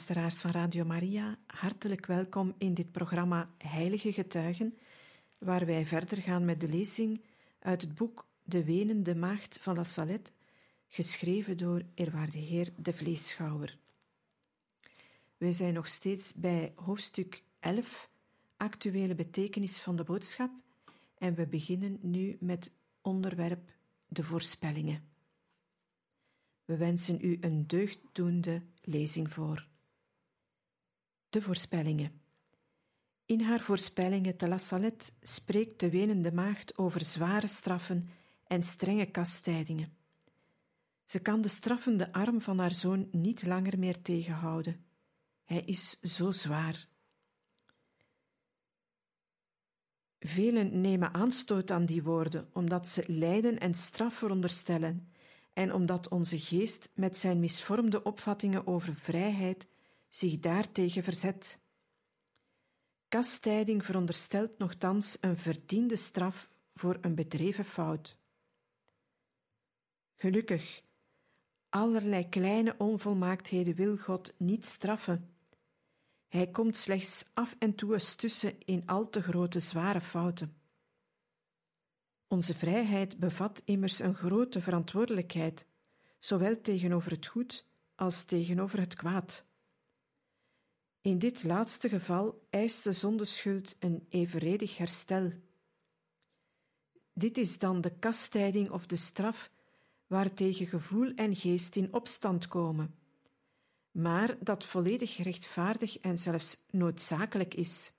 Luisteraars van Radio Maria, hartelijk welkom in dit programma Heilige Getuigen, waar wij verder gaan met de lezing uit het boek De Wenende Maagd van La Salette, geschreven door eerwaarde heer De Vleeschouwer. We zijn nog steeds bij hoofdstuk 11, actuele betekenis van de boodschap, en we beginnen nu met onderwerp de voorspellingen. We wensen u een deugddoende lezing voor. De voorspellingen. In haar voorspellingen te La Salette spreekt de wenende maagd over zware straffen en strenge kastijdingen. Ze kan de straffende arm van haar zoon niet langer meer tegenhouden. Hij is zo zwaar. Velen nemen aanstoot aan die woorden, omdat ze lijden en straf veronderstellen en omdat onze geest met zijn misvormde opvattingen over vrijheid zich daartegen verzet. Kastijding veronderstelt nogthans een verdiende straf voor een bedreven fout. Gelukkig, allerlei kleine onvolmaaktheden wil God niet straffen. Hij komt slechts af en toe eens tussen in al te grote zware fouten. Onze vrijheid bevat immers een grote verantwoordelijkheid, zowel tegenover het goed als tegenover het kwaad. In dit laatste geval eist de zondeschuld een evenredig herstel. Dit is dan de kastijding of de straf waartegen gevoel en geest in opstand komen, maar dat volledig rechtvaardig en zelfs noodzakelijk is.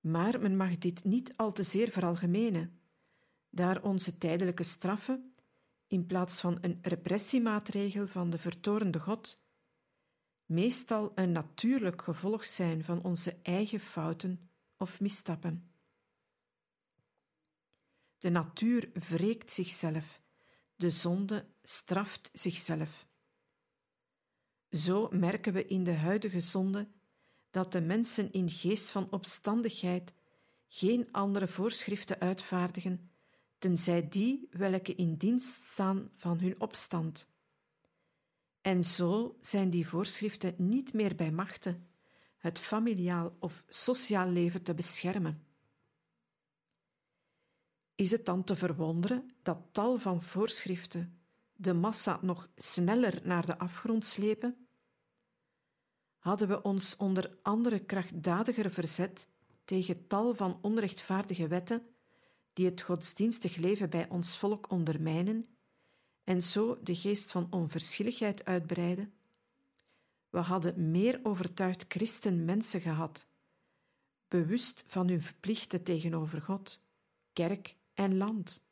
Maar men mag dit niet al te zeer veralgemenen, daar onze tijdelijke straffen, in plaats van een repressiemaatregel van de vertorende God, meestal een natuurlijk gevolg zijn van onze eigen fouten of misstappen. De natuur wreekt zichzelf, de zonde straft zichzelf. Zo merken we in de huidige zonde dat de mensen in geest van opstandigheid geen andere voorschriften uitvaardigen, tenzij die welke in dienst staan van hun opstand. En zo zijn die voorschriften niet meer bij machte het familiaal of sociaal leven te beschermen. Is het dan te verwonderen dat tal van voorschriften de massa nog sneller naar de afgrond slepen? hadden we ons onder andere krachtdadiger verzet tegen tal van onrechtvaardige wetten die het godsdienstig leven bij ons volk ondermijnen en zo de geest van onverschilligheid uitbreiden. We hadden meer overtuigd christen mensen gehad, bewust van hun verplichten tegenover God, kerk en land.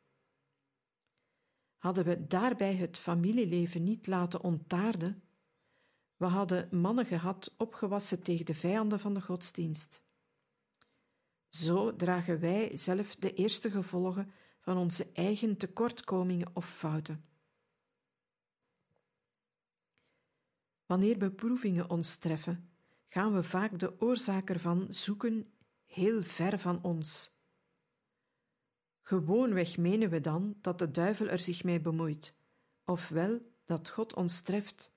Hadden we daarbij het familieleven niet laten ontaarden, we hadden mannen gehad opgewassen tegen de vijanden van de godsdienst. Zo dragen wij zelf de eerste gevolgen van onze eigen tekortkomingen of fouten. Wanneer beproevingen ons treffen, gaan we vaak de oorzaak ervan zoeken heel ver van ons. Gewoonweg menen we dan dat de duivel er zich mee bemoeit, ofwel dat God ons treft.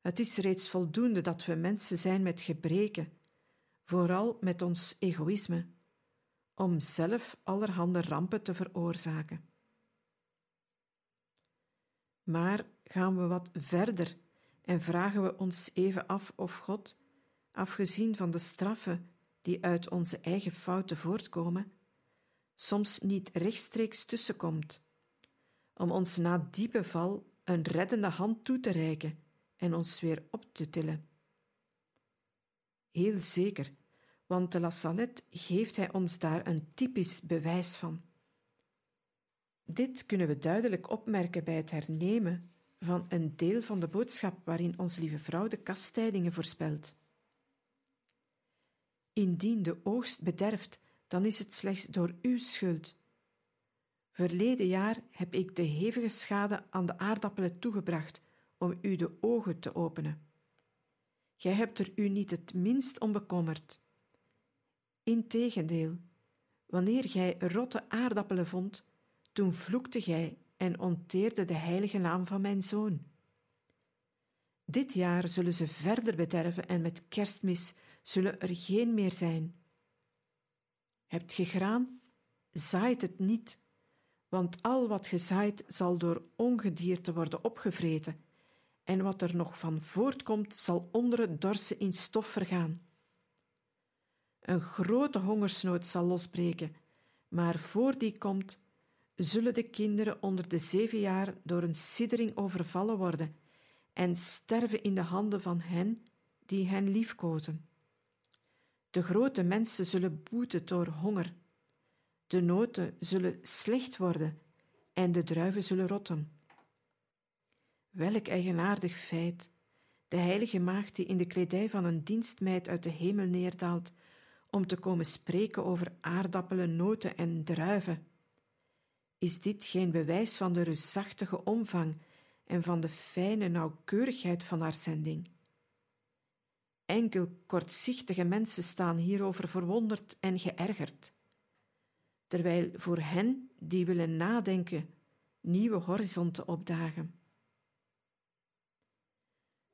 Het is reeds voldoende dat we mensen zijn met gebreken, vooral met ons egoïsme, om zelf allerhande rampen te veroorzaken. Maar gaan we wat verder en vragen we ons even af of God, afgezien van de straffen die uit onze eigen fouten voortkomen, soms niet rechtstreeks tussenkomt, om ons na die beval een reddende hand toe te reiken en ons weer op te tillen. Heel zeker, want de La Salette geeft hij ons daar een typisch bewijs van. Dit kunnen we duidelijk opmerken bij het hernemen van een deel van de boodschap waarin onze lieve vrouw de kastijdingen voorspelt. Indien de oogst bederft, dan is het slechts door uw schuld. Verleden jaar heb ik de hevige schade aan de aardappelen toegebracht om u de ogen te openen. Gij hebt er u niet het minst om bekommerd. Integendeel, wanneer gij rotte aardappelen vond, toen vloekte gij en onteerde de heilige naam van mijn zoon. Dit jaar zullen ze verder bederven en met kerstmis zullen er geen meer zijn. Hebt ge graan? Zaait het niet, want al wat gezaaid zal door ongedierte worden opgevreten, en wat er nog van voortkomt zal onder het dorsen in stof vergaan. Een grote hongersnood zal losbreken, maar voor die komt, zullen de kinderen onder de zeven jaar door een siddering overvallen worden en sterven in de handen van hen die hen liefkozen. De grote mensen zullen boeten door honger. De noten zullen slecht worden en de druiven zullen rotten. Welk eigenaardig feit! De heilige maagd die in de kledij van een dienstmeid uit de hemel neerdaalt om te komen spreken over aardappelen, noten en druiven. Is dit geen bewijs van de reusachtige omvang en van de fijne nauwkeurigheid van haar zending? Enkel kortzichtige mensen staan hierover verwonderd en geërgerd, terwijl voor hen die willen nadenken nieuwe horizonten opdagen.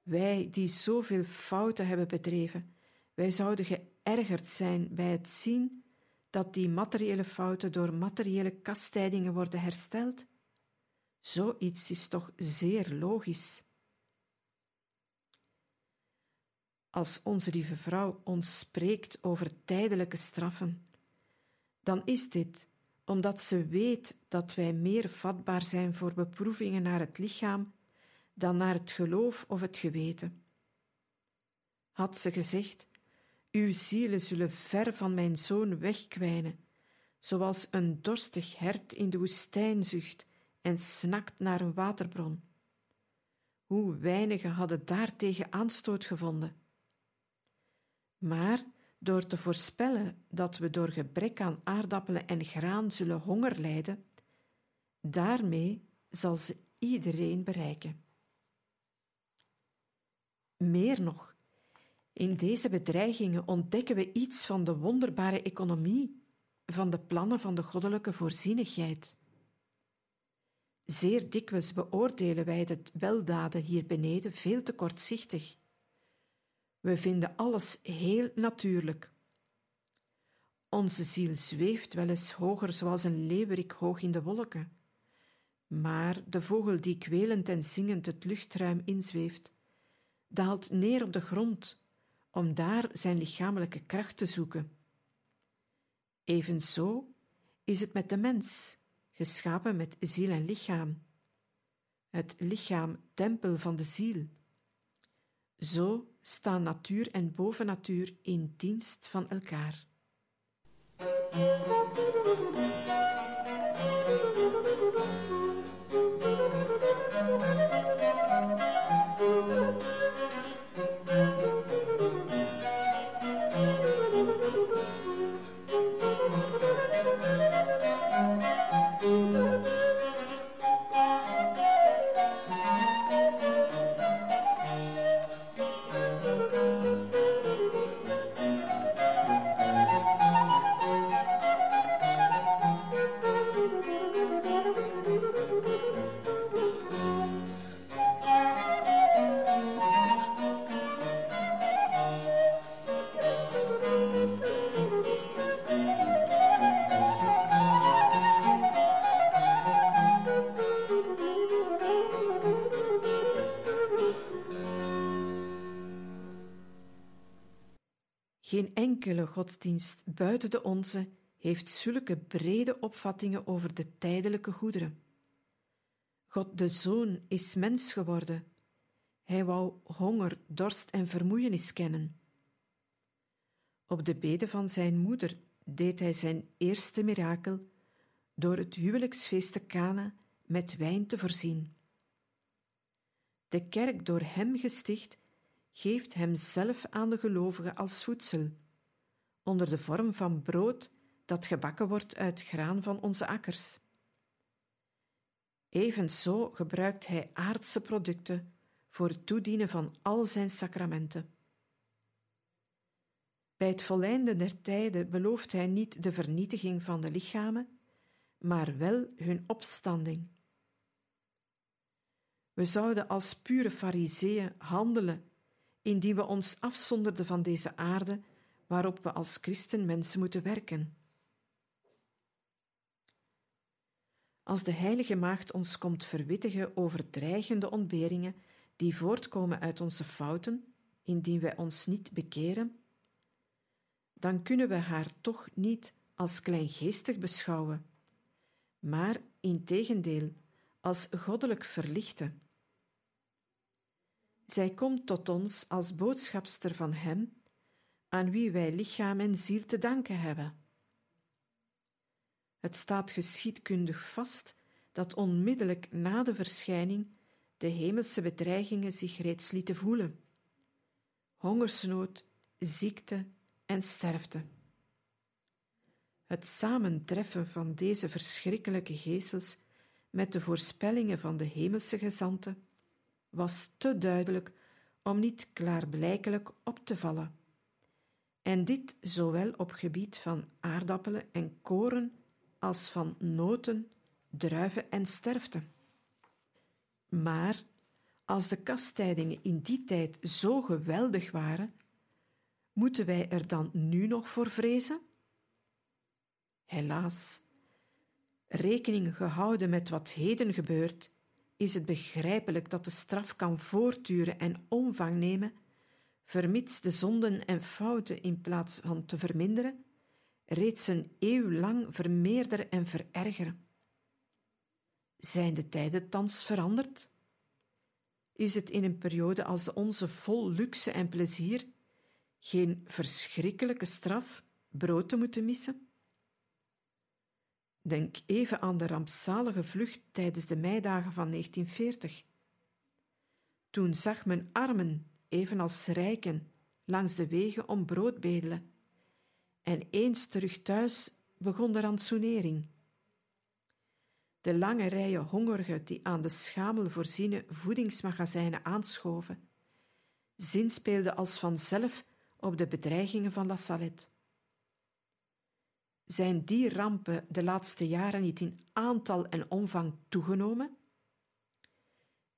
Wij die zoveel fouten hebben bedreven, wij zouden geërgerd zijn bij het zien dat die materiële fouten door materiële kastijdingen worden hersteld? Zoiets is toch zeer logisch. Als onze lieve vrouw ons spreekt over tijdelijke straffen, dan is dit omdat ze weet dat wij meer vatbaar zijn voor beproevingen naar het lichaam dan naar het geloof of het geweten. Had ze gezegd: Uw zielen zullen ver van mijn zoon wegkwijnen, zoals een dorstig hert in de woestijn zucht en snakt naar een waterbron. Hoe weinigen hadden daartegen aanstoot gevonden. Maar door te voorspellen dat we door gebrek aan aardappelen en graan zullen honger lijden, daarmee zal ze iedereen bereiken. Meer nog, in deze bedreigingen ontdekken we iets van de wonderbare economie, van de plannen van de goddelijke voorzienigheid. Zeer dikwijls beoordelen wij de weldaden hier beneden veel te kortzichtig. We vinden alles heel natuurlijk. Onze ziel zweeft wel eens hoger zoals een leeuwerik hoog in de wolken. Maar de vogel die kwelend en zingend het luchtruim inzweeft, daalt neer op de grond om daar zijn lichamelijke kracht te zoeken. Evenzo is het met de mens, geschapen met ziel en lichaam. Het lichaam tempel van de ziel. Zo staan natuur en bovennatuur in dienst van elkaar. Enkele godsdienst buiten de onze heeft zulke brede opvattingen over de tijdelijke goederen. God de Zoon is mens geworden. Hij wou honger, dorst en vermoeienis kennen. Op de bede van zijn moeder deed hij zijn eerste mirakel door het huwelijksfeest te Cana met wijn te voorzien. De kerk door hem gesticht geeft hem zelf aan de gelovigen als voedsel, onder de vorm van brood dat gebakken wordt uit graan van onze akkers. Evenzo gebruikt hij aardse producten voor het toedienen van al zijn sacramenten. Bij het volleinden der tijden belooft hij niet de vernietiging van de lichamen, maar wel hun opstanding. We zouden als pure fariseeën handelen, indien we ons afzonderden van deze aarde waarop we als christen mensen moeten werken. Als de Heilige Maagd ons komt verwittigen over dreigende ontberingen die voortkomen uit onze fouten, indien wij ons niet bekeren, dan kunnen we haar toch niet als kleingeestig beschouwen, maar integendeel als goddelijk verlichte. Zij komt tot ons als boodschapster van Hem, aan wie wij lichaam en ziel te danken hebben. Het staat geschiedkundig vast dat onmiddellijk na de verschijning de hemelse bedreigingen zich reeds lieten voelen: hongersnood, ziekte en sterfte. Het samentreffen van deze verschrikkelijke geestels met de voorspellingen van de hemelse gezanten was te duidelijk om niet klaarblijkelijk op te vallen. En dit zowel op gebied van aardappelen en koren als van noten, druiven en sterfte. Maar als de kastijdingen in die tijd zo geweldig waren, moeten wij er dan nu nog voor vrezen? Helaas, rekening gehouden met wat heden gebeurt, is het begrijpelijk dat de straf kan voortduren en omvang nemen, vermits de zonden en fouten in plaats van te verminderen, reeds een eeuw lang vermeerderen en verergeren. Zijn de tijden thans veranderd? Is het in een periode als de onze vol luxe en plezier geen verschrikkelijke straf brood te moeten missen? Denk even aan de rampzalige vlucht tijdens de meidagen van 1940. Toen zag men armen, evenals rijken, langs de wegen om brood bedelen. En eens terug thuis begon de rantsoenering. De lange rijen hongerigen die aan de schamel voorziene voedingsmagazijnen aanschoven, zinspeelden als vanzelf op de bedreigingen van La Salette. Zijn die rampen de laatste jaren niet in aantal en omvang toegenomen?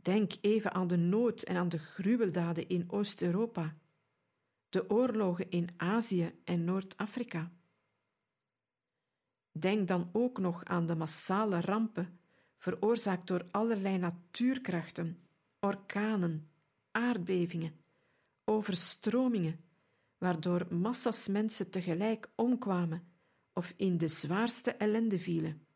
Denk even aan de nood en aan de gruweldaden in Oost-Europa, de oorlogen in Azië en Noord-Afrika. Denk dan ook nog aan de massale rampen veroorzaakt door allerlei natuurkrachten, orkanen, aardbevingen, overstromingen, waardoor massas mensen tegelijk omkwamen of in de zwaarste ellende vielen.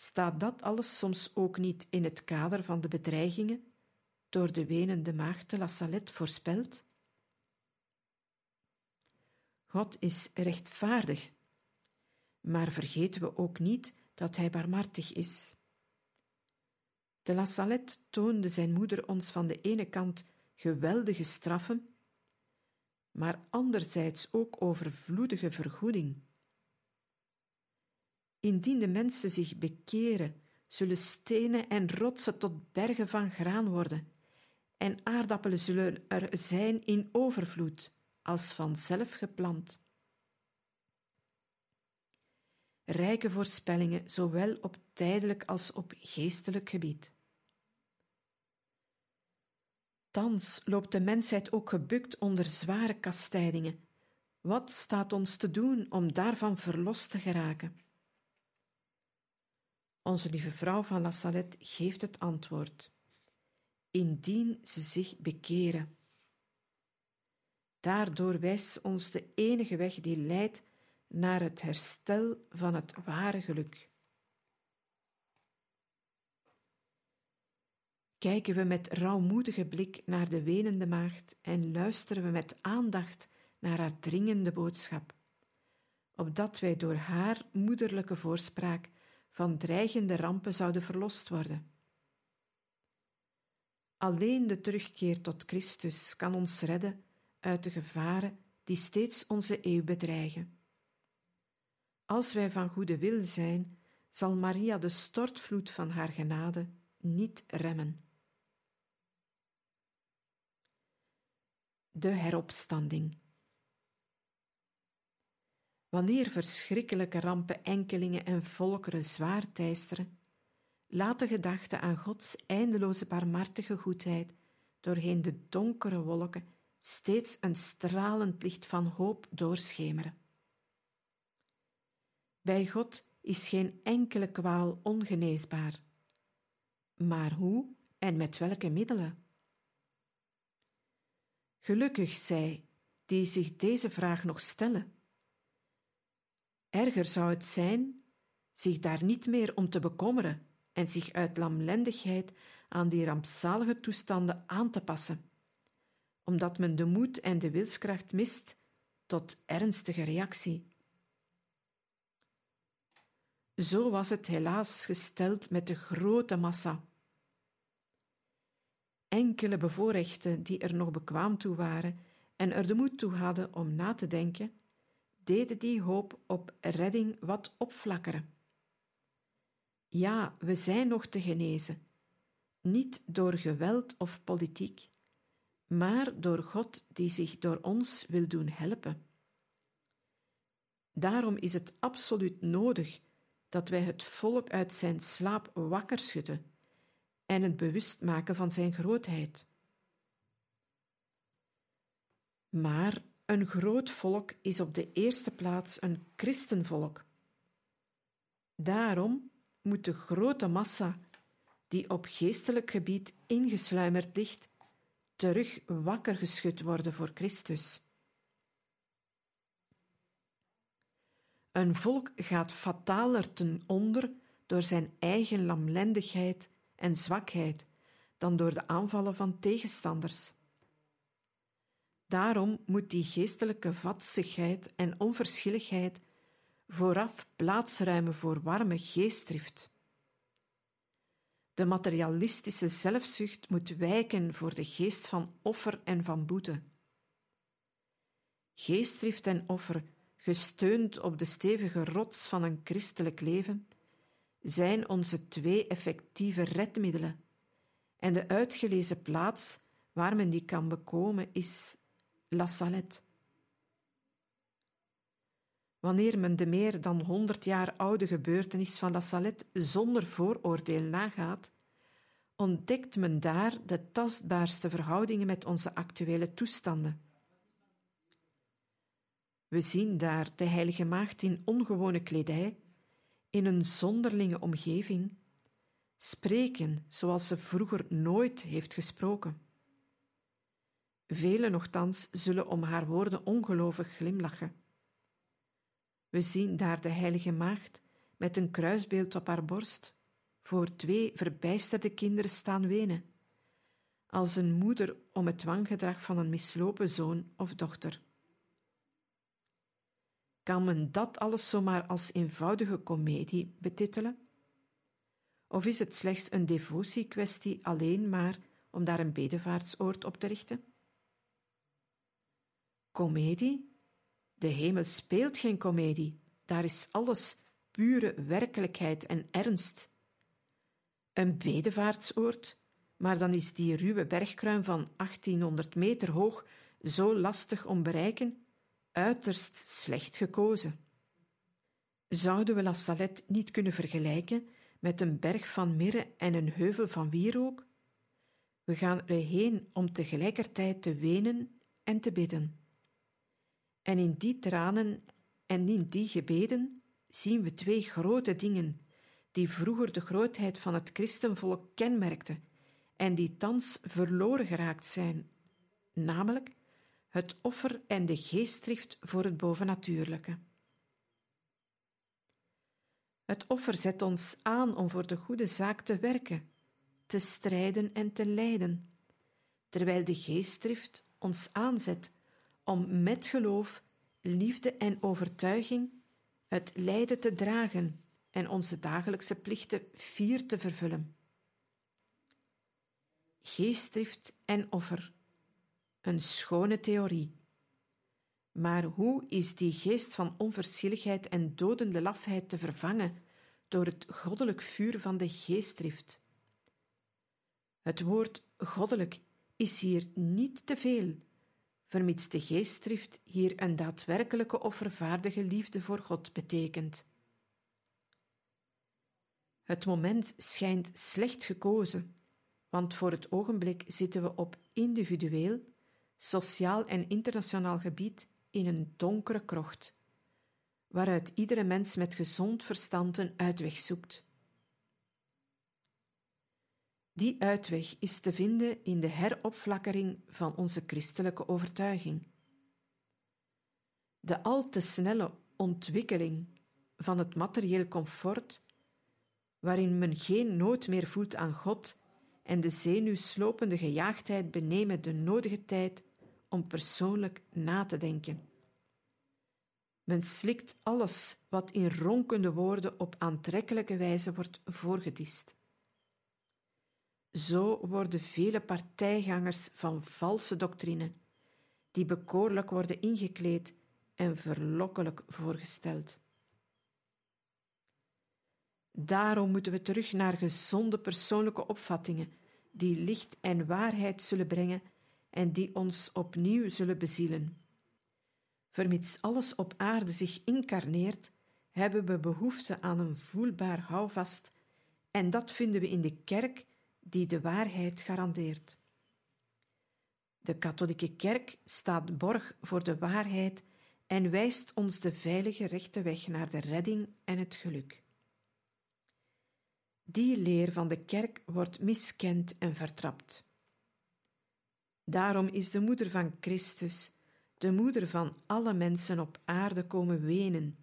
Staat dat alles soms ook niet in het kader van de bedreigingen door de wenende maagd de La Salette voorspeld? God is rechtvaardig, maar vergeten we ook niet dat Hij barmhartig is. De La Salette toonde zijn moeder ons van de ene kant geweldige straffen maar anderzijds ook overvloedige vergoeding. Indien de mensen zich bekeren, zullen stenen en rotsen tot bergen van graan worden, en aardappelen zullen er zijn in overvloed, als vanzelf geplant. Rijke voorspellingen, zowel op tijdelijk als op geestelijk gebied. Thans loopt de mensheid ook gebukt onder zware kastijdingen. Wat staat ons te doen om daarvan verlost te geraken? Onze lieve vrouw van La Salette geeft het antwoord: indien ze zich bekeren. Daardoor wijst ons de enige weg die leidt naar het herstel van het ware geluk. kijken we met rouwmoedige blik naar de wenende maagd en luisteren we met aandacht naar haar dringende boodschap, opdat wij door haar moederlijke voorspraak van dreigende rampen zouden verlost worden. Alleen de terugkeer tot Christus kan ons redden uit de gevaren die steeds onze eeuw bedreigen. Als wij van goede wil zijn, zal Maria de stortvloed van haar genade niet remmen. De heropstanding. Wanneer verschrikkelijke rampen enkelingen en volkeren zwaar teisteren, laat de gedachte aan Gods eindeloze barmhartige goedheid doorheen de donkere wolken steeds een stralend licht van hoop doorschemeren. Bij God is geen enkele kwaal ongeneesbaar. Maar hoe en met welke middelen? Gelukkig zij die zich deze vraag nog stellen. Erger zou het zijn zich daar niet meer om te bekommeren en zich uit lamlendigheid aan die rampzalige toestanden aan te passen, omdat men de moed en de wilskracht mist tot ernstige reactie. Zo was het helaas gesteld met de grote massa. Enkele bevoorrechten die er nog bekwaam toe waren en er de moed toe hadden om na te denken, deden die hoop op redding wat opflakkeren. Ja, we zijn nog te genezen, niet door geweld of politiek, maar door God die zich door ons wil doen helpen. Daarom is het absoluut nodig dat wij het volk uit zijn slaap wakker schudden en het bewust maken van zijn grootheid. Maar een groot volk is op de eerste plaats een christenvolk. Daarom moet de grote massa, die op geestelijk gebied ingesluimerd ligt, terug wakker geschud worden voor Christus. Een volk gaat fataler ten onder door zijn eigen lamlendigheid en zwakheid dan door de aanvallen van tegenstanders. Daarom moet die geestelijke vatsigheid en onverschilligheid vooraf plaatsruimen voor warme geestdrift. De materialistische zelfzucht moet wijken voor de geest van offer en van boete. Geestdrift en offer gesteund op de stevige rots van een christelijk leven, zijn onze twee effectieve redmiddelen. En de uitgelezen plaats waar men die kan bekomen is La Salette. Wanneer men de meer dan honderd jaar oude gebeurtenis van La Salette zonder vooroordeel nagaat, ontdekt men daar de tastbaarste verhoudingen met onze actuele toestanden. We zien daar de Heilige Maagd in ongewone kledij, in een zonderlinge omgeving, spreken zoals ze vroeger nooit heeft gesproken. Velen nogthans zullen om haar woorden ongelovig glimlachen. We zien daar de Heilige Maagd met een kruisbeeld op haar borst voor twee verbijsterde kinderen staan wenen, als een moeder om het dwanggedrag van een mislopen zoon of dochter. Kan men dat alles zomaar als eenvoudige komedie betitelen? Of is het slechts een devotiekwestie alleen maar om daar een bedevaartsoord op te richten? Komedie? De hemel speelt geen komedie. Daar is alles pure werkelijkheid en ernst. Een bedevaartsoord, maar dan is die ruwe bergkruin van 1800 meter hoog zo lastig om bereiken uiterst slecht gekozen. Zouden we La Salette niet kunnen vergelijken met een berg van mirre en een heuvel van wierook? We gaan erheen om tegelijkertijd te wenen en te bidden. En in die tranen en in die gebeden zien we twee grote dingen die vroeger de grootheid van het christenvolk kenmerkten en die thans verloren geraakt zijn, namelijk het offer en de geestdrift voor het bovennatuurlijke. Het offer zet ons aan om voor de goede zaak te werken, te strijden en te lijden, terwijl de geestdrift ons aanzet om met geloof, liefde en overtuiging het lijden te dragen en onze dagelijkse plichten fier te vervullen. Geestdrift en offer. Een schone theorie. Maar hoe is die geest van onverschilligheid en dodende lafheid te vervangen door het goddelijk vuur van de geestdrift? Het woord goddelijk is hier niet te veel, vermits de geestdrift hier een daadwerkelijke offervaardige liefde voor God betekent. Het moment schijnt slecht gekozen, want voor het ogenblik zitten we op individueel, sociaal en internationaal gebied in een donkere krocht, waaruit iedere mens met gezond verstand een uitweg zoekt. Die uitweg is te vinden in de heropflakkering van onze christelijke overtuiging. De al te snelle ontwikkeling van het materieel comfort, waarin men geen nood meer voelt aan God en de zenuwslopende gejaagdheid benemen de nodige tijd om persoonlijk na te denken. Men slikt alles wat in ronkende woorden op aantrekkelijke wijze wordt voorgedist. Zo worden vele partijgangers van valse doctrine, die bekoorlijk worden ingekleed en verlokkelijk voorgesteld. Daarom moeten we terug naar gezonde persoonlijke opvattingen, die licht en waarheid zullen brengen en die ons opnieuw zullen bezielen. Vermits alles op aarde zich incarneert, hebben we behoefte aan een voelbaar houvast, en dat vinden we in de kerk die de waarheid garandeert. De katholieke kerk staat borg voor de waarheid en wijst ons de veilige rechte weg naar de redding en het geluk. Die leer van de kerk wordt miskend en vertrapt. Daarom is de moeder van Christus, de moeder van alle mensen op aarde komen wenen,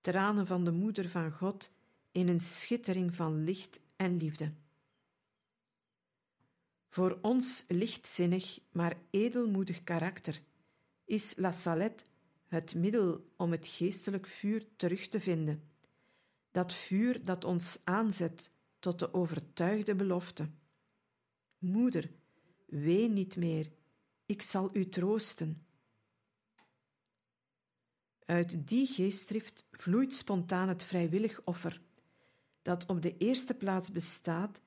tranen van de moeder van God in een schittering van licht en liefde. Voor ons lichtzinnig, maar edelmoedig karakter is La Salette het middel om het geestelijk vuur terug te vinden. Dat vuur dat ons aanzet tot de overtuigde belofte. Moeder, ween niet meer, ik zal u troosten. Uit die geestdrift vloeit spontaan het vrijwillig offer, dat op de eerste plaats bestaat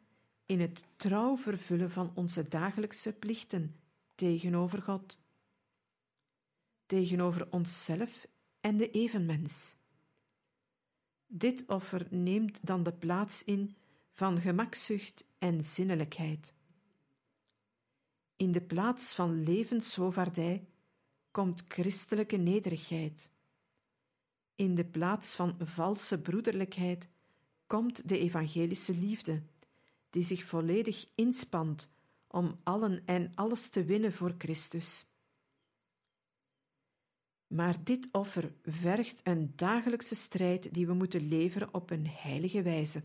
in het trouw vervullen van onze dagelijkse plichten tegenover God, tegenover onszelf en de evenmens. Dit offer neemt dan de plaats in van gemakzucht en zinnelijkheid. In de plaats van levenshovaardij komt christelijke nederigheid. In de plaats van valse broederlijkheid komt de evangelische liefde die zich volledig inspant om allen en alles te winnen voor Christus. Maar dit offer vergt een dagelijkse strijd die we moeten leveren op een heilige wijze.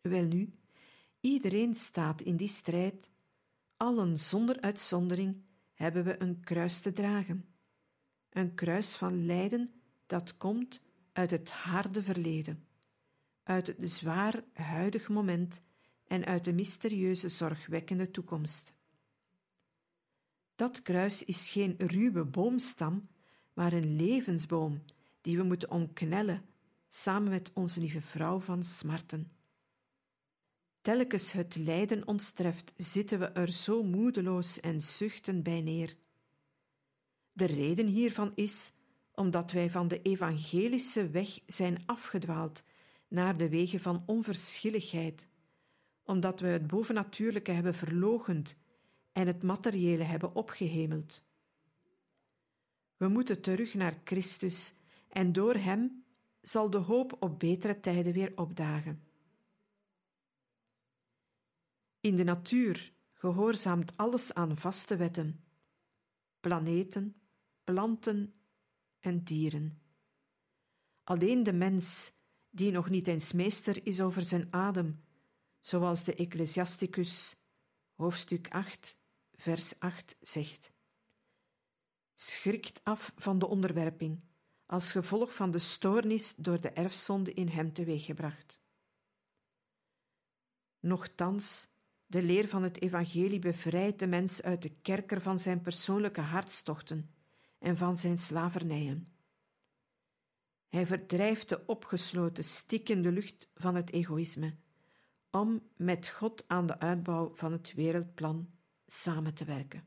Welnu, iedereen staat in die strijd, allen zonder uitzondering hebben we een kruis te dragen. Een kruis van lijden dat komt uit het harde verleden uit het zwaar huidig moment en uit de mysterieuze zorgwekkende toekomst. Dat kruis is geen ruwe boomstam, maar een levensboom die we moeten omknellen samen met onze lieve vrouw van smarten. Telkens het lijden ons treft, zitten we er zo moedeloos en zuchten bij neer. De reden hiervan is omdat wij van de evangelische weg zijn afgedwaald naar de wegen van onverschilligheid, omdat we het bovennatuurlijke hebben verlogend en het materiële hebben opgehemeld. We moeten terug naar Christus en door Hem zal de hoop op betere tijden weer opdagen. In de natuur gehoorzaamt alles aan vaste wetten: planeten, planten en dieren. Alleen de mens die nog niet eens meester is over zijn adem, zoals de Ecclesiasticus, hoofdstuk 8, vers 8 zegt: Schrikt af van de onderwerping, als gevolg van de stoornis door de erfzonde in hem teweeggebracht. Nochtans, de leer van het evangelie bevrijdt de mens uit de kerker van zijn persoonlijke hartstochten en van zijn slavernijen. Hij verdrijft de opgesloten, stikkende lucht van het egoïsme, om met God aan de uitbouw van het wereldplan samen te werken.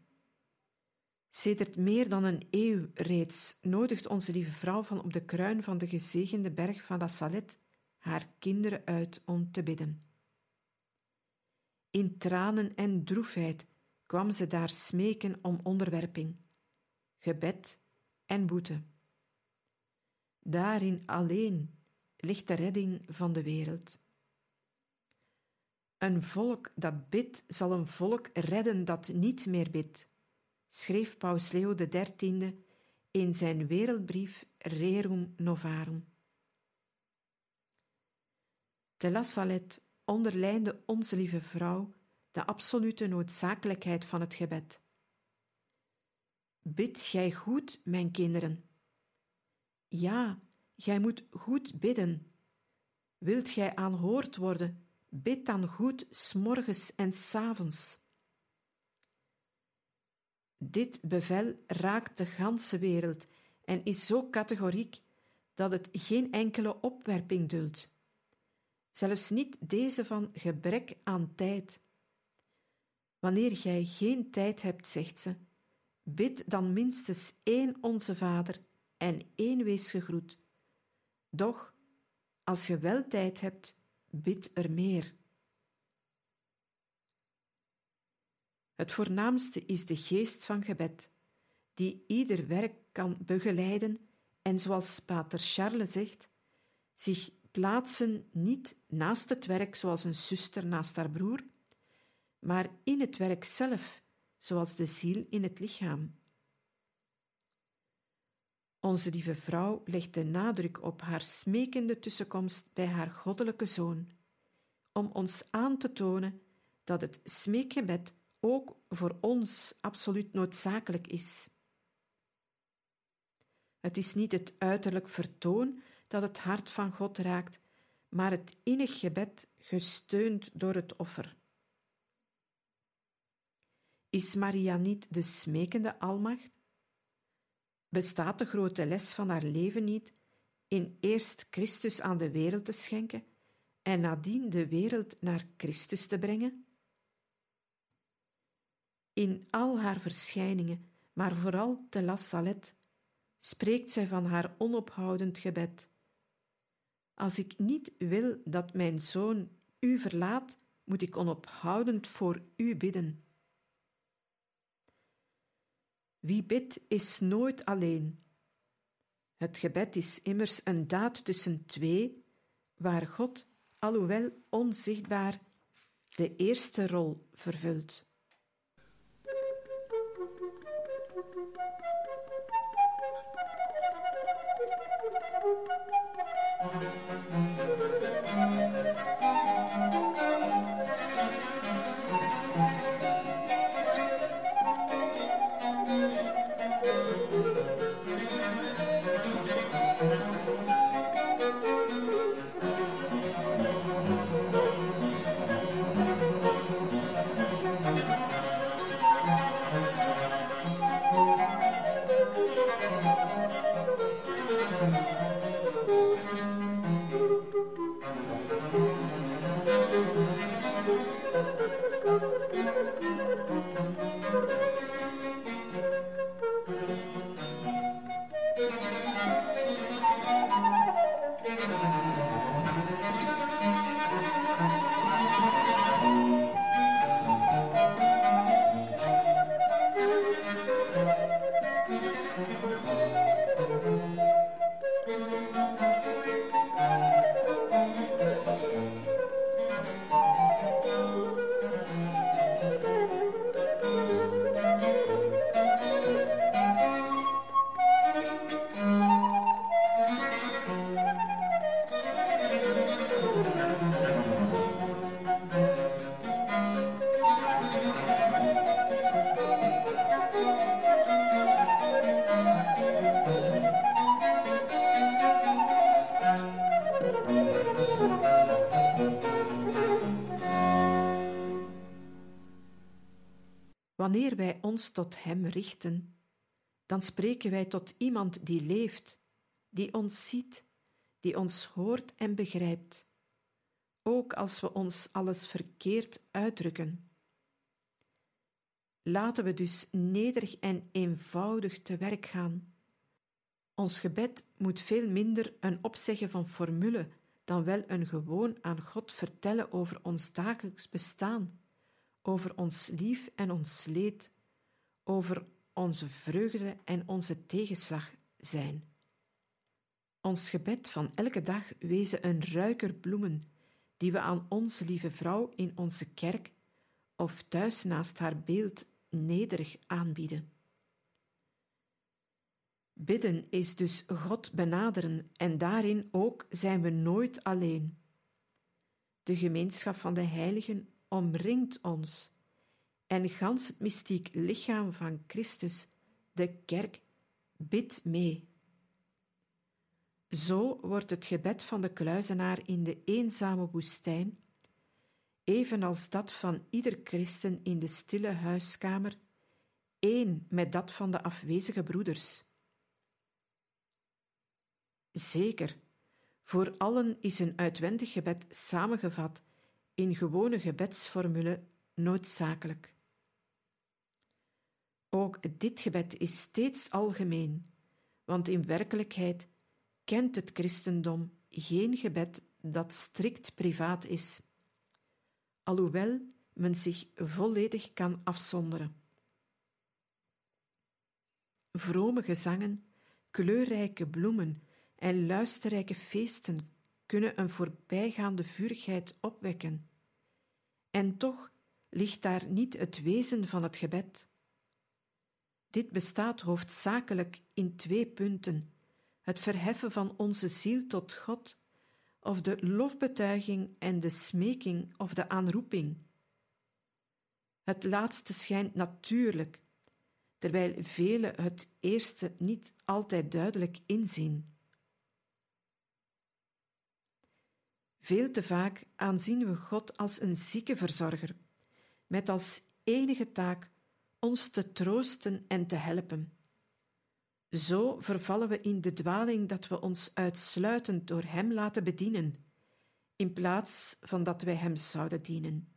Sedert meer dan een eeuw reeds nodigt onze lieve vrouw van op de kruin van de gezegende berg van la Salet haar kinderen uit om te bidden. In tranen en droefheid kwam ze daar smeken om onderwerping, gebed en boete. Daarin alleen ligt de redding van de wereld. Een volk dat bidt zal een volk redden dat niet meer bidt, schreef Paus Leo XIII in zijn wereldbrief Rerum Novarum. Te La Salette onderlijnde onze lieve vrouw de absolute noodzakelijkheid van het gebed. Bid gij goed, mijn kinderen. Ja, gij moet goed bidden. Wilt gij aanhoord worden, bid dan goed s'morgens en s'avonds. Dit bevel raakt de ganse wereld en is zo categoriek dat het geen enkele opwerping duldt. Zelfs niet deze van gebrek aan tijd. Wanneer gij geen tijd hebt, zegt ze, bid dan minstens één Onze Vader en één wees gegroet. Doch, als je wel tijd hebt, bid er meer. Het voornaamste is de geest van gebed, die ieder werk kan begeleiden en, zoals Pater Charles zegt, zich plaatsen niet naast het werk zoals een zuster naast haar broer, maar in het werk zelf, zoals de ziel in het lichaam. Onze lieve vrouw legt de nadruk op haar smekende tussenkomst bij haar goddelijke zoon, om ons aan te tonen dat het smeekgebed ook voor ons absoluut noodzakelijk is. Het is niet het uiterlijk vertoon dat het hart van God raakt, maar het innig gebed gesteund door het offer. Is Maria niet de smekende almacht? Bestaat de grote les van haar leven niet in eerst Christus aan de wereld te schenken en nadien de wereld naar Christus te brengen? In al haar verschijningen, maar vooral te La Salette, spreekt zij van haar onophoudend gebed. Als ik niet wil dat mijn zoon u verlaat, moet ik onophoudend voor u bidden. Wie bidt is nooit alleen. Het gebed is immers een daad tussen twee, waar God, alhoewel onzichtbaar, de eerste rol vervult. Tot Hem richten, dan spreken wij tot iemand die leeft, die ons ziet, die ons hoort en begrijpt, ook als we ons alles verkeerd uitdrukken. Laten we dus nederig en eenvoudig te werk gaan. Ons gebed moet veel minder een opzeggen van formule dan wel een gewoon aan God vertellen over ons dagelijks bestaan, over ons lief en ons leed, over onze vreugde en onze tegenslag zijn. Ons gebed van elke dag wezen een ruiker bloemen die we aan onze lieve vrouw in onze kerk of thuis naast haar beeld nederig aanbieden. Bidden is dus God benaderen en daarin ook zijn we nooit alleen. De gemeenschap van de heiligen omringt ons en gans het mystiek lichaam van Christus, de kerk, bidt mee. Zo wordt het gebed van de kluizenaar in de eenzame woestijn, evenals dat van ieder christen in de stille huiskamer, één met dat van de afwezige broeders. Zeker, voor allen is een uitwendig gebed samengevat in gewone gebedsformule noodzakelijk. Ook dit gebed is steeds algemeen, want in werkelijkheid kent het christendom geen gebed dat strikt privaat is, alhoewel men zich volledig kan afzonderen. Vrome gezangen, kleurrijke bloemen en luisterrijke feesten kunnen een voorbijgaande vurigheid opwekken. En toch ligt daar niet het wezen van het gebed. Dit bestaat hoofdzakelijk in twee punten: het verheffen van onze ziel tot God, of de lofbetuiging en de smeking of de aanroeping. Het laatste schijnt natuurlijk, terwijl velen het eerste niet altijd duidelijk inzien. Veel te vaak aanzien we God als een ziekenverzorger, met als enige taak ons te troosten en te helpen. Zo vervallen we in de dwaling dat we ons uitsluitend door Hem laten bedienen, in plaats van dat wij Hem zouden dienen.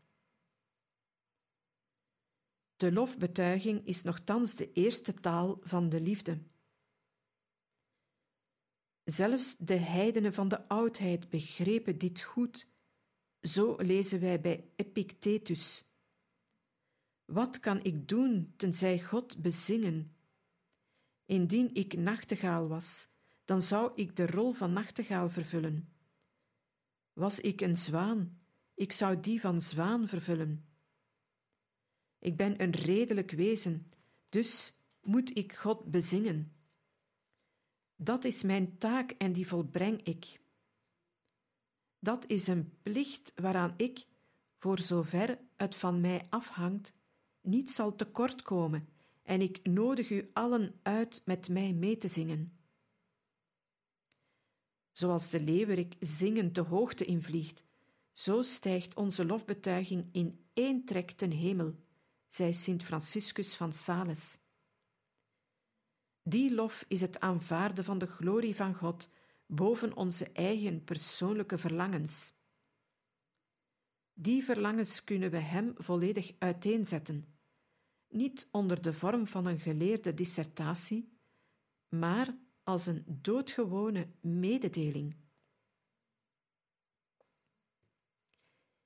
De lofbetuiging is nogthans de eerste taal van de liefde. Zelfs de heidenen van de oudheid begrepen dit goed. Zo lezen wij bij Epictetus. Wat kan ik doen tenzij God bezingen? Indien ik nachtegaal was, dan zou ik de rol van nachtegaal vervullen. Was ik een zwaan, ik zou die van zwaan vervullen. Ik ben een redelijk wezen, dus moet ik God bezingen. Dat is mijn taak en die volbreng ik. Dat is een plicht waaraan ik, voor zover het van mij afhangt, niet zal tekortkomen en ik nodig u allen uit met mij mee te zingen. Zoals de leeuwerik zingend de hoogte invliegt, zo stijgt onze lofbetuiging in één trek ten hemel, zei Sint Franciscus van Sales. Die lof is het aanvaarden van de glorie van God boven onze eigen persoonlijke verlangens. Die verlangens kunnen we Hem volledig uiteenzetten, niet onder de vorm van een geleerde dissertatie, maar als een doodgewone mededeling.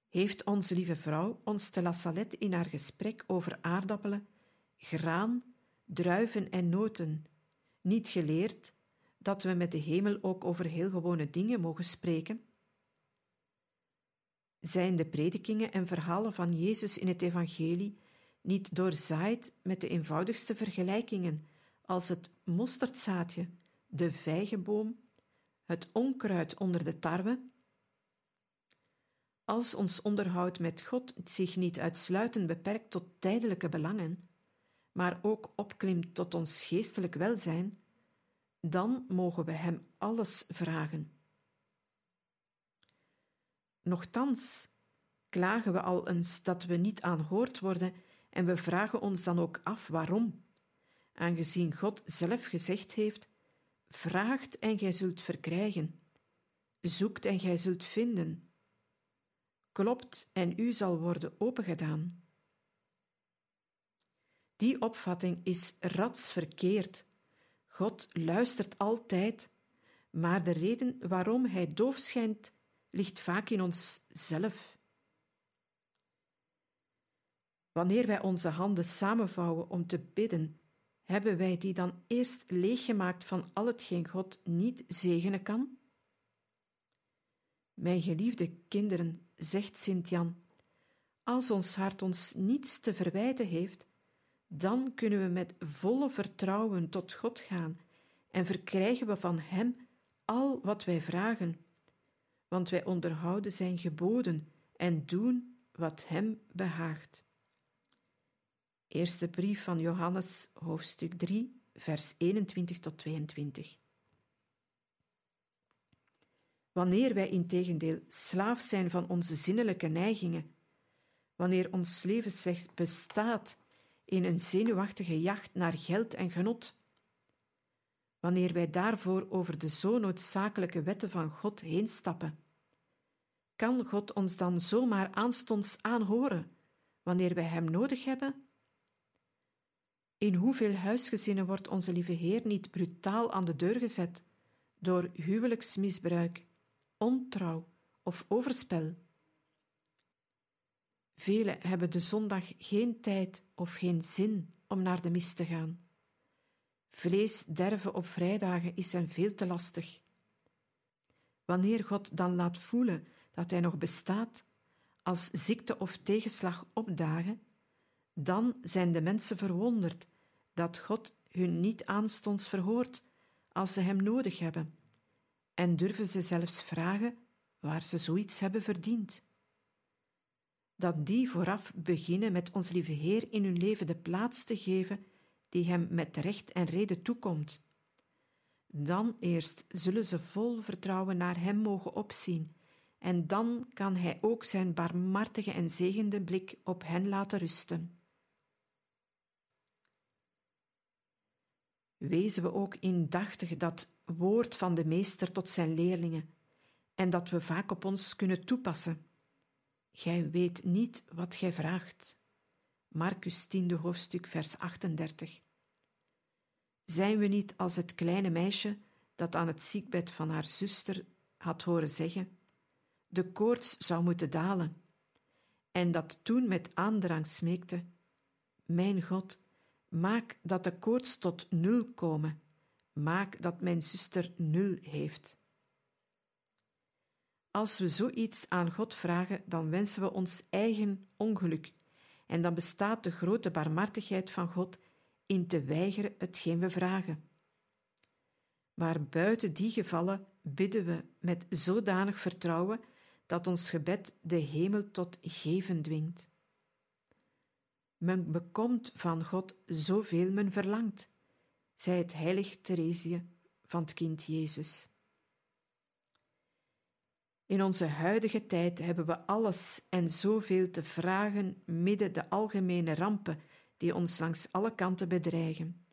Heeft onze lieve vrouw ons te La Salette in haar gesprek over aardappelen, graan, druiven en noten niet geleerd dat we met de hemel ook over heel gewone dingen mogen spreken? Zijn de predikingen en verhalen van Jezus in het Evangelie niet doorzaaid met de eenvoudigste vergelijkingen, als het mosterdzaadje, de vijgenboom, het onkruid onder de tarwe? Als ons onderhoud met God zich niet uitsluitend beperkt tot tijdelijke belangen, maar ook opklimt tot ons geestelijk welzijn, dan mogen we Hem alles vragen. Nochtans klagen we al eens dat we niet aanhoord worden En we vragen ons dan ook af waarom, aangezien God zelf gezegd heeft: Vraagt en gij zult verkrijgen, zoekt en gij zult vinden, klopt en u zal worden opengedaan. Die opvatting is ratsverkeerd. God luistert altijd, maar de reden waarom hij doof schijnt, ligt vaak in onszelf. Wanneer wij onze handen samenvouwen om te bidden, hebben wij die dan eerst leeggemaakt van al hetgeen God niet zegenen kan? Mijn geliefde kinderen, zegt Sint-Jan, als ons hart ons niets te verwijten heeft, dan kunnen we met volle vertrouwen tot God gaan en verkrijgen we van Hem al wat wij vragen, want wij onderhouden Zijn geboden en doen wat Hem behaagt. Eerste brief van Johannes, hoofdstuk 3, vers 21 tot 22. Wanneer wij integendeel slaaf zijn van onze zinnelijke neigingen, wanneer ons leven slechts bestaat in een zenuwachtige jacht naar geld en genot, wanneer wij daarvoor over de zo noodzakelijke wetten van God heen stappen, kan God ons dan zomaar aanstonds aanhoren wanneer wij Hem nodig hebben? In hoeveel huisgezinnen wordt onze lieve Heer niet brutaal aan de deur gezet door huwelijksmisbruik, ontrouw of overspel? Velen hebben de zondag geen tijd of geen zin om naar de mis te gaan. Vlees derven op vrijdagen is hen veel te lastig. Wanneer God dan laat voelen dat hij nog bestaat, als ziekte of tegenslag opdagen, dan zijn de mensen verwonderd dat God hun niet aanstonds verhoort als ze hem nodig hebben, en durven ze zelfs vragen waar ze zoiets hebben verdiend. Dat die vooraf beginnen met ons lieve Heer in hun leven de plaats te geven die hem met recht en reden toekomt. Dan eerst zullen ze vol vertrouwen naar hem mogen opzien, en dan kan hij ook zijn barmhartige en zegende blik op hen laten rusten. Wezen we ook indachtig dat woord van de Meester tot zijn leerlingen en dat we vaak op ons kunnen toepassen. Gij weet niet wat gij vraagt. Marcus 10 hoofdstuk vers 38. Zijn we niet als het kleine meisje dat aan het ziekbed van haar zuster had horen zeggen: de koorts zou moeten dalen, en dat toen met aandrang smeekte: Mijn God, Maak dat de koorts tot nul komen. Maak dat mijn zuster nul heeft. Als we zoiets aan God vragen, dan wensen we ons eigen ongeluk, en dan bestaat de grote barmhartigheid van God in te weigeren hetgeen we vragen. Maar buiten die gevallen bidden we met zodanig vertrouwen dat ons gebed de hemel tot geven dwingt. Men bekomt van God zoveel men verlangt, zei het heilig Theresie van het kind Jezus. In onze huidige tijd hebben we alles en zoveel te vragen midden de algemene rampen die ons langs alle kanten bedreigen.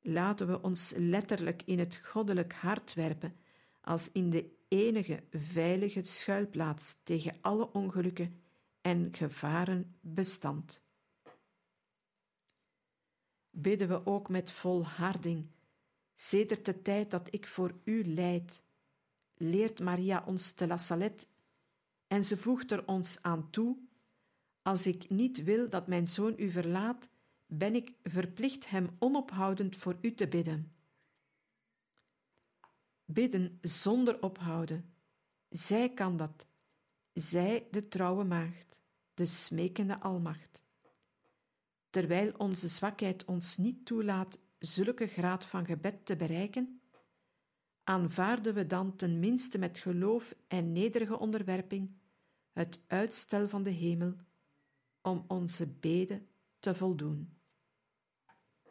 Laten we ons letterlijk in het goddelijk hart werpen als in de enige veilige schuilplaats tegen alle ongelukken en gevaren bestand bidden we ook met volharding. Sedert de tijd dat ik voor u leid, leert Maria ons te La Salette en ze voegt er ons aan toe: Als ik niet wil dat mijn zoon u verlaat, ben ik verplicht hem onophoudend voor u te bidden. Bidden zonder ophouden. Zij kan dat. Zij, de trouwe maagd, de smekende almacht terwijl onze zwakheid ons niet toelaat zulke graad van gebed te bereiken, aanvaarden we dan ten minste met geloof en nederige onderwerping het uitstel van de hemel om onze beden te voldoen.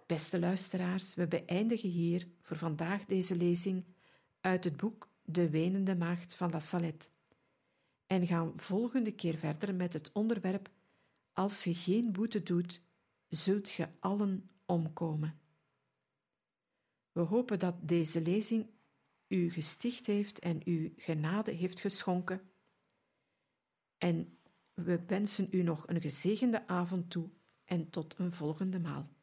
Beste luisteraars, we beëindigen hier voor vandaag deze lezing uit het boek De Wenende Maagd van La Salette en gaan volgende keer verder met het onderwerp Als je geen boete doet, zult je allen omkomen. We hopen dat deze lezing u gesticht heeft en u genade heeft geschonken. En we wensen u nog een gezegende avond toe en tot een volgende maal.